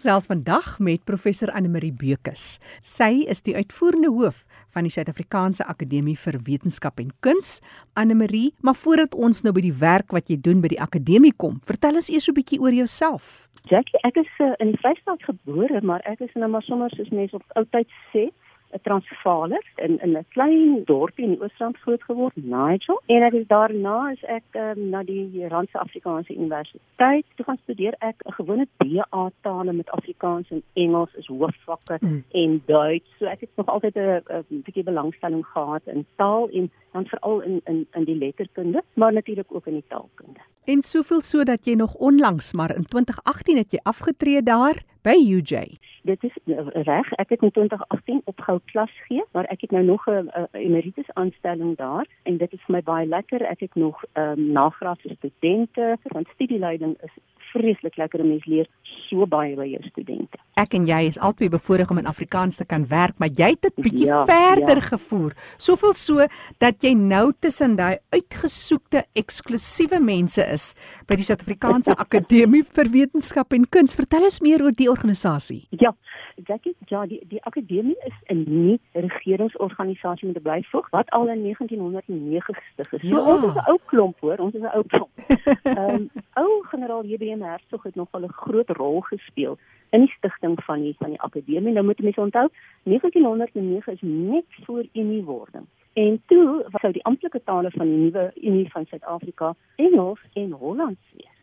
gesels vandag met professor Anne Marie Bekus. Sy is die uitvoerende hoof van die Suid-Afrikaanse Akademie vir Wetenskap en Kuns. Anne Marie, maar voordat ons nou by die werk wat jy doen by die akademie kom, vertel ons eers 'n bietjie oor jouself. Jackie, ek is uh, in Vrystaat gebore, maar ek is nou maar sommer soos mense op oudtyd sê, 'n Transvaaler in in 'n klein dorpie in die Oos-Rand groot geword, Nigel. En ek is daarna is ek um, na die Randse Afrikaanse Universiteit toe gaan studeer ek 'n gewone BA tale met Afrikaans en Engels is hoofvakke mm. en Duits. So ek het nog altyd 'n bietjie belangstelling gehad in taal en dan veral in in in die letterkunde, maar natuurlik ook in die taalkunde. En soveel so dat jy nog onlangs maar in 2018 het jy afgetree daar by UJ. Dit is eh, reg, ek het in 2018 opgehou klas gee, maar ek het nou nog 'n emeritus aanstelling daar en dit is vir my baie lekker. Ek het nog ehm um, nagraadse studente, want studieleiding is vreeslik lekker om mens leer so baie by jou studente. Ek en jy is albei bevoorreg om in Afrikaans te kan werk, maar jy het dit bietjie ja, verder ja. gevoer. Soveel so dat jy nou tussen daai uitgesoekte eksklusiewe mense is by die Suid-Afrikaanse Akademie vir Wetenskap en Kuns. Vertel ons meer oor die organisasie. Ja, Jackie, ja, die die akademie is 'n nie regeringsorganisasie met 'n blyvoeg wat al in 1990 gestig is. So ja. ons is 'n ou klomp hoor, ons is 'n ou klomp. Ehm um, ou generaal JBM Hertzog het nogal 'n groot rol gespeel in die stigting van die van die akademie. Nou moet mense onthou, 1909 is net voor Uniewording. En toe was sou die amptelike tale van die nuwe Unie van Suid-Afrika Engels en Hollands wees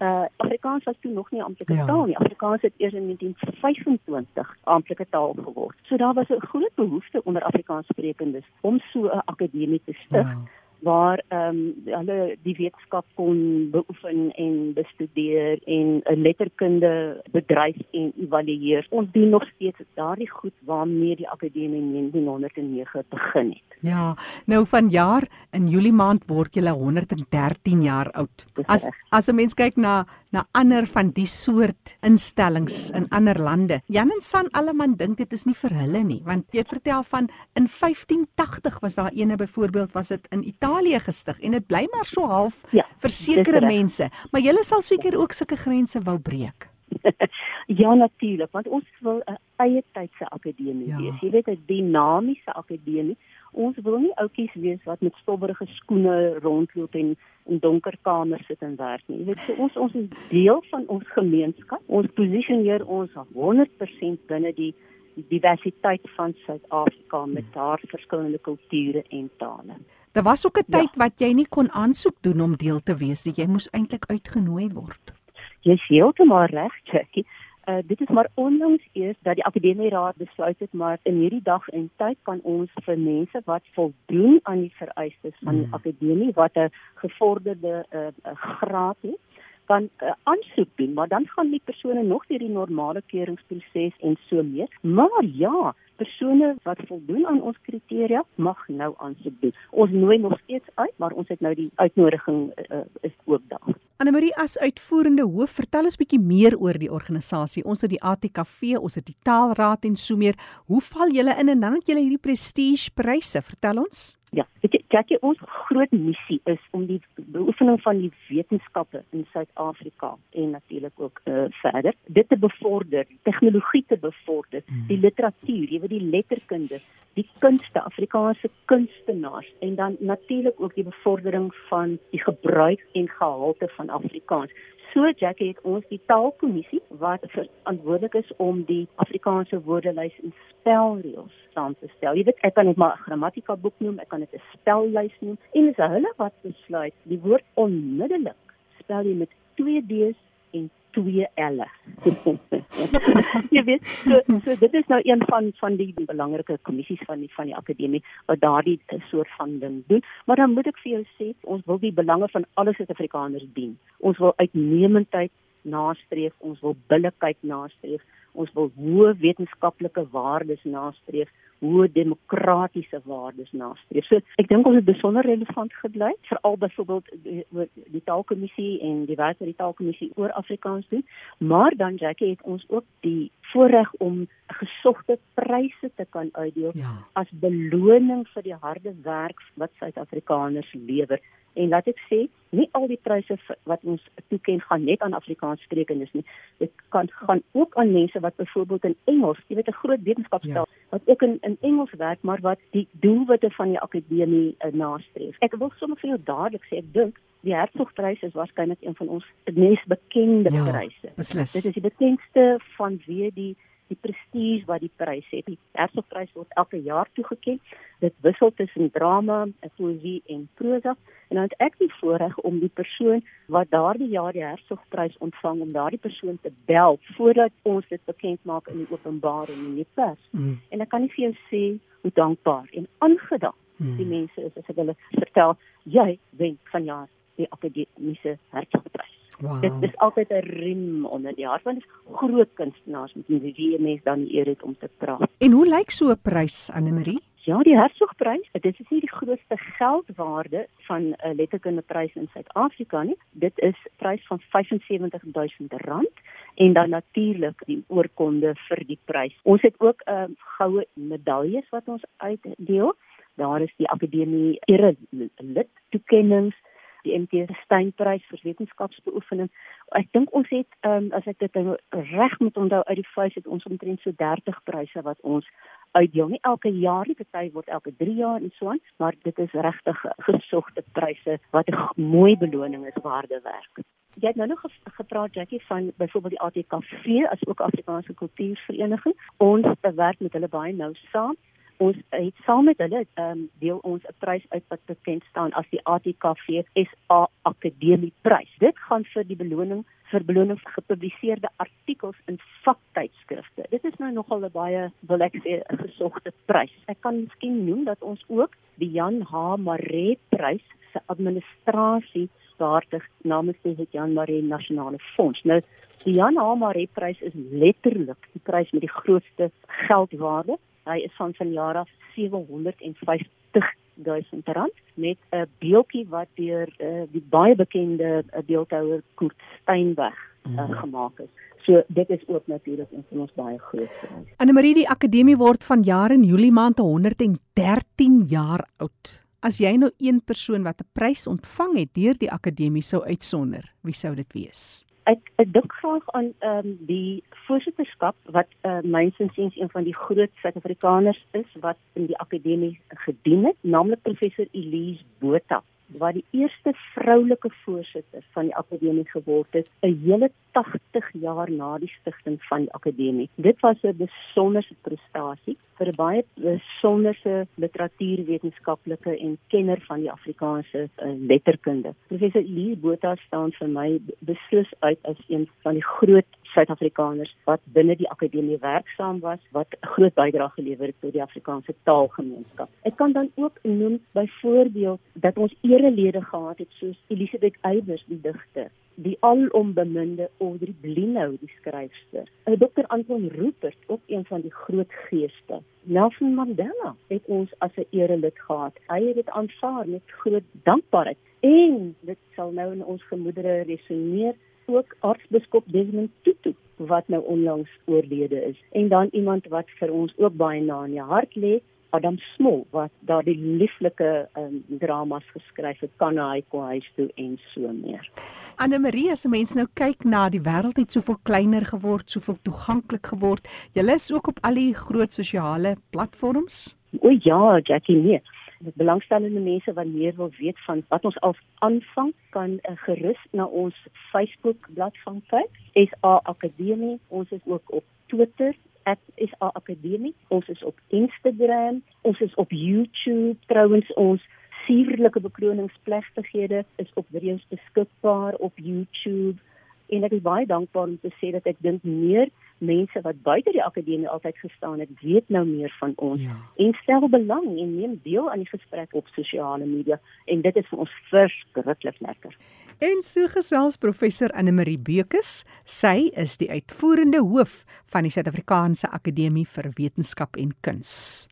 uh Afrikaans was toe nog nie amptelike ja. taal nie. Afrikaans het eers in 1925 amptelike taal geword. So daar was 'n groot behoefte onder Afrikaanssprekendes om so 'n akademie te stig. Ja waar ehm um, hulle die wetenskap kon beoefen en bestudeer en 'n letterkunde bedryf en evalueer. Ons doen nog steeds daardie goed waarmee die akademie in 1909 begin het. Ja, nou vanjaar in Julie maand word jy 113 jaar oud. As as 'n mens kyk na na ander van die soort instellings in ander lande. Jan en San alleman dink dit is nie vir hulle nie, want jy het vertel van in 1580 was daar eene byvoorbeeld was dit in Italië Italië gestig en dit bly maar so half ja, vir sekere mense, maar julle sal seker ook sulke grense wou breek. ja natuurlik, want ons wil 'n eie tydse akademie ja. wees. Jy weet 'n dinamiese akademie. Ons wil nie ouetjies wees wat met stowwerige skoene rondloop en in donker kamers sit en werk nie. Jy weet so ons ons is deel van ons gemeenskap. Ons posisioneer ons 100% binne die diversiteit van Suid-Afrika met haar verskillende kulture en tale. Daar was ook 'n ja. tyd ja. wat jy nie kon aansoek doen om deel te wees nie. Jy moes eintlik uitgenooi word. Jy is heeltemal reg, Jackie. Uh, dit is maar onlangs eers dat die akademieraad besluit het maar in hierdie dag en tyd kan ons vir mense wat voldoen aan die vereistes van die mm. akademie wat 'n gevorderde uh, graad het kan uh, aansoek doen maar dan gaan die persone nog deur die normale keuringsproses en so meer maar ja persone wat voldoen aan ons kriteria mag nou aansoek doen. Ons nooi nog steeds uit, maar ons het nou die uitnodiging uh, is oop daar. Anne Marie as uitvoerende hoof, vertel ons bietjie meer oor die organisasie. Ons het die ATKV, ons het die Taalraad en so meer. Hoe val julle in en dan het julle hierdie prestige pryse? Vertel ons. Ja, weet jy, Jackie, ons groot missie is om die beoefening van die wetenskappe in Suid-Afrika en natuurlik ook uh, verder dit te bevorder, tegnologie te bevorder, hmm. die literatuur, jy weet die letterkunde, die kunste, Afrikaanse kunstenaars en dan natuurlik ook die bevordering van die gebruik en gehalte van Afrikaans. So Jackie het ons die taalkommissie wat verantwoordelik is om die Afrikaanse woordelys en spelreëls saam te stel. Jy weet ek kan net maar 'n grammatika boek noem, ek kan dit 'n spellys noem en dis hulle wat besluit die woord onmiddellik spel jy met 2 D's en 2 L'e. jy weet so, so dit is nou een van van die belangrike kommissies van die van die akademie wat daardie soort van ding doen. Maar dan moet ek vir jou sê, ons wil die belange van alle Suid-Afrikaners dien. Ons wil uitnemendheid nastreef, ons wil billikheid nastreef, ons wil hoë wetenskaplike waardes nastreef hoe demokratiese waardes nastreef. So ek dink ons het besonder relevant gebly veral byvoorbeeld die, die taalkommissie en die werk wat die taalkommissie oor Afrikaans doen, maar dan Jackie het ons ook die voorreg om gesogte pryse te kan uitdeel ja. as beloning vir die harde werk wat Suid-Afrikaners lewer En laat ek sê, nie al die pryse wat ons toeken gaan net aan Afrikaanssprekendes nie. Dit kan gaan ook aan mense wat byvoorbeeld in Engels, jy weet 'n groot wetenskapstel ja. wat ook in in Engels werk, maar wat die doelwitte van die akademie uh, nastreef. Ek wil sommer vir jou dadelik sê, ek dink die Hertzogprys is waarskynlik een van ons mees bekende ja, pryse. Beslis. Dit is die bekendste vanweë die die prestige wat die prys het. Die Hertzogprys word elke jaar toegekend. Dit wissel tussen drama, poesie en prosa. En dan het ek die voorreg om die persoon wat daardie jaar die Hertzogprys ontvang om daardie persoon te bel voordat ons dit bekend maak in die openbare en in die pers. Mm. En ek kan nie vir jou sê hoe dankbaar en aangedaan mm. die mense is as ek hulle vertel jy wen vanjaar die akademiese Hertzogprys. Wow. Dit is altyd 'n riem onder die hart want dit is groot kunstenaars met wie mense dan eer het om te praat. En hoe lyk so 'n prys Anne Marie? Ja, die Hertzogprys, dit is nie die grootste geldwaarde van 'n uh, letterkundeprys in Suid-Afrika nie. Dit is 'n prys van R75000 en dan natuurlik die oorkonde vir die prys. Ons het ook 'n uh, goue medaljes wat ons uitdeel. Daar is die akademie ere lid toekenninge die MT Steynprys vir wetenskapsbeoefening. Ek dink ons het um, as ek dit nou reg moet onthou uit die feit het ons omtrent so 30 pryse wat ons uitdeel. Nie elke jaar nie, party word elke 3 jaar en so aan, maar dit is regtig gesogte pryse wat 'n mooi beloning is waarde werk. Jy het nou nog gepraat Jackie van byvoorbeeld die ATKV as ook Afrikaanse Kultuurvereniging. Ons werk met hulle baie nou saam ons het saam met hulle um, deel ons 'n prys uit wat bekend staan as die ATKV SA Akademie Prys. Dit gaan vir die beloning vir beloning vir gepubliseerde artikels in vaktydskrifte. Dit is nou nogal 'n baie wil ek sê 'n gesogte prys. Ek kan miskien noem dat ons ook die Jan H Maree Prys se administrasie behartig namens die Jan Maree Nasionale Fonds. Nou die Jan H Maree Prys is letterlik die prys met die grootste geldwaarde Hy is van vanjaar af 750 duisend rand met 'n beeldjie wat deur uh, die baie bekende uh, beeldhouer Kurt Steinweg uh, mm. gemaak is. So dit is ook natuurlik een van ons baie groot prys. Anne Marie die akademie word vanjaar in Julie maand 113 jaar oud. As jy nou een persoon wat 'n prys ontvang het deur die akademie sou uitsonder, wie sou dit wees? Ek ek dink graag aan ehm um, die voorsitterskap wat uh, mynsins een van die groot Suid-Afrikaners is wat in die akademie gedien het, naamlik professor Elise Botha wat die eerste vroulike voorsitter van die akademie geword het 'n hele 80 jaar na die stigting van die akademie. Dit was 'n besonderse prestasie vir 'n baie besonderse literatuurwetenskaplike en kenner van die Afrikaanse uh, letterkunde. Professor Lee Botha staan vir my beslis uit as een van die groot Suid-Afrikaners wat binne die akademie werksaam was wat 'n groot bydrae gelewer het tot die Afrikaanse taalgemeenskap. Ek kan dan ook noem byvoorbeeld dat ons erelede gehad het soos Elisabeth Eybers die digter die alombeminde Audrey Blinnou die skryfster. En Dr. Anton Rupert, ook een van die groot geeste. Nelson Mandela het ons as 'n erelid gehad. Hy het dit aanvaar met groot dankbaarheid en dit sal nou in ons gemoedere resoneer ook aartsbiskop Desmond Tutu wat nou onlangs oorlede is en dan iemand wat vir ons ook baie na in die hart lê Adam Smol wat daardie lieflike um, dramas geskryf het kan hy kom huis toe en so meer. Anne Marie se mense nou kyk na die wêreld het soveel kleiner geword, soveel toeganklik geword. Julle is ook op al die groot sosiale platforms? O ja, Jackie nee. Belangstellende mense wat meer wil weet van wat ons al aanvang kan uh, gerus na ons Facebook bladsy kyk. SA Akademie. Ons is ook op Twitter SA Akademie. Ons is op Instagram, ons is op YouTube. Trouwens ons suurlike bekroningsplegtighede is op video's beskikbaar op YouTube. En ek is baie dankbaar om te sê dat ek dink meer mense wat buite die akademie altyd gestaan het, weet nou meer van ons ja. en stel belang en neem deel aan die gesprek op sosiale media en dit is vir ons verskriklik lekker. En so gesels professor Anne Marie Bekus. Sy is die uitvoerende hoof van die Suid-Afrikaanse Akademie vir Wetenskap en Kuns.